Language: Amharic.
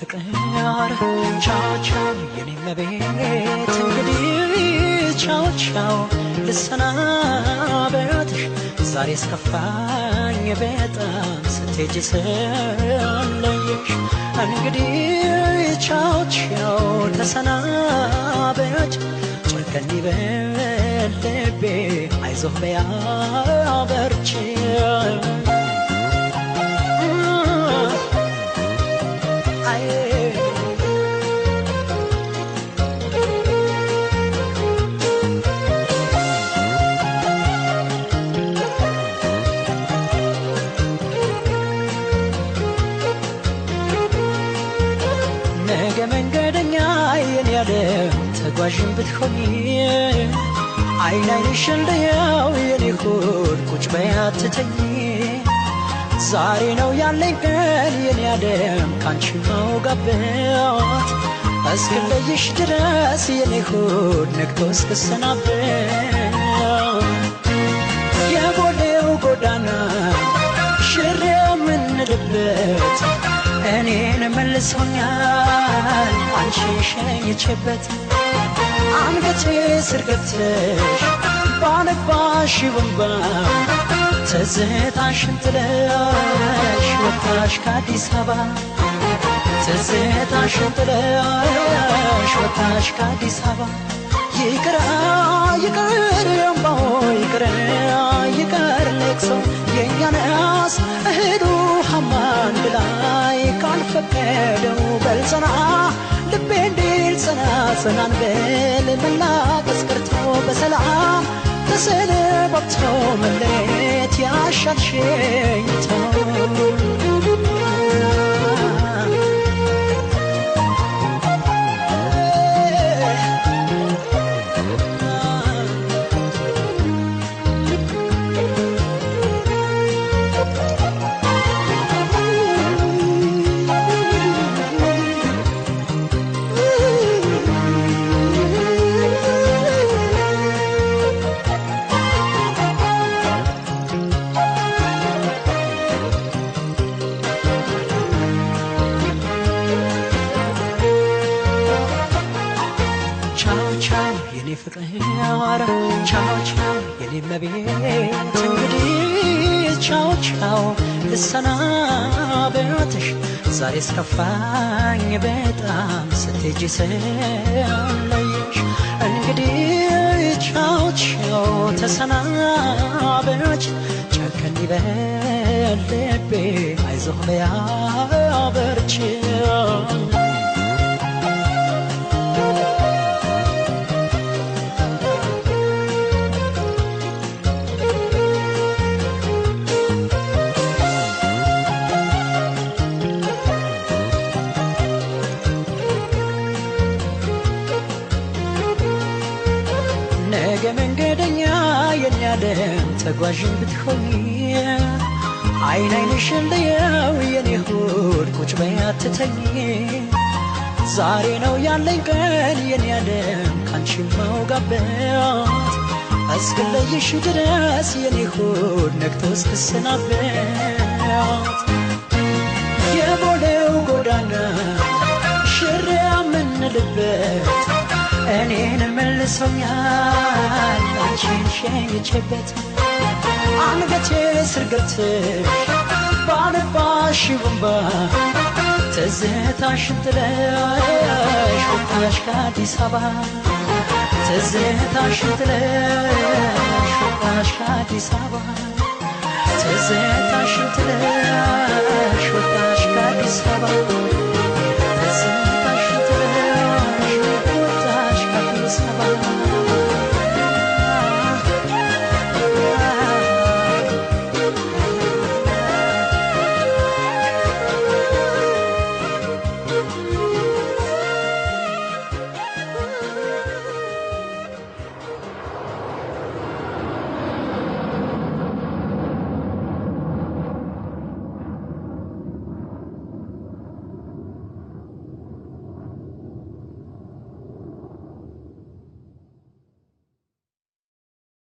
ፍቅር ቻው ቻው የኔ መቤት እንግዲህ ቻው ቻው ልሰናበትሽ ዛሬ ስከፋኝ በጣም ስትሄጂ ስለየሽ እንግዲህ ቻው ቻው ተሰናበች ጨከኝ በልቤ አይዞህ በያበርችም ነገ መንገደኛ የኔ ያለ ተጓዥን ብትሆኚ አይን አይንሽን ልየው የኔ ሆድ ቁጭ በይ ዛሬ ነው ያለኝ ቀን የኔ ያለም ካንቺ ማውጋበት እስክለይሽ ድረስ የኔ ሆድ ነግቶ እስክሰናበት እኔን መልሶኛል። አንቺ ሸኝቼበት አንገቴ ስር ገብተሽ ባነባሽ ወንባ ትዝታሽን ጥለሽ ወጣሽ ከአዲስ አበባ ትዝታሽን ጥለሽ ወጣሽ ከአዲስ አበባ። ይቅር ይቅር እምባው ይቅር ይቅር ለቅሶ የእኛንስ እህሉ አንድ ካልፈቀደው በልጸና ልቤ እንዲል ጸና ጸናን በል መላቀስ ቀርቶ በሰላም ተሰነባብቶ መለየት ያሻል ሸኝቶ የኔ ፍቅር ቻው ቻው የኔ መቤት እንግዲህ ቻው ቻው ልሰናበትሽ ዛሬ እስከፋኝ በጣም ስትሄጂ ስለየሽ እንግዲህ ቻው ቻው ተሰናበች። ጨከን ይበል ልቤ አይዞህ በያ ነገ መንገደኛ የሚያለም ተጓዥን ብትሆኚ አይን አይንሽን ልየው የኔ ሆድ ቁጭ በይ ዛሬ ነው ያለኝ ቀን የኔ ያለም ካንቺ ማውጋበት። እስክለይሽ ድረስ የኔ ሆድ ነግቶ እስክሰናበት። የቦሌው ጎዳና ሽር የምንልበት እኔን መልሶኛል አንቺን ሸኝቼበት አንገቴ ስር ገብተሽ ባነባሽ ወንባ ትዝታሽን ጥለሽ ወጣሽ ከአዲስ አበባ ትዝታሽን ጥለሽ ወጣሽ ከአዲስ አበባ ትዝታሽን ጥለሽ ወጣሽ ከአዲስ አበባ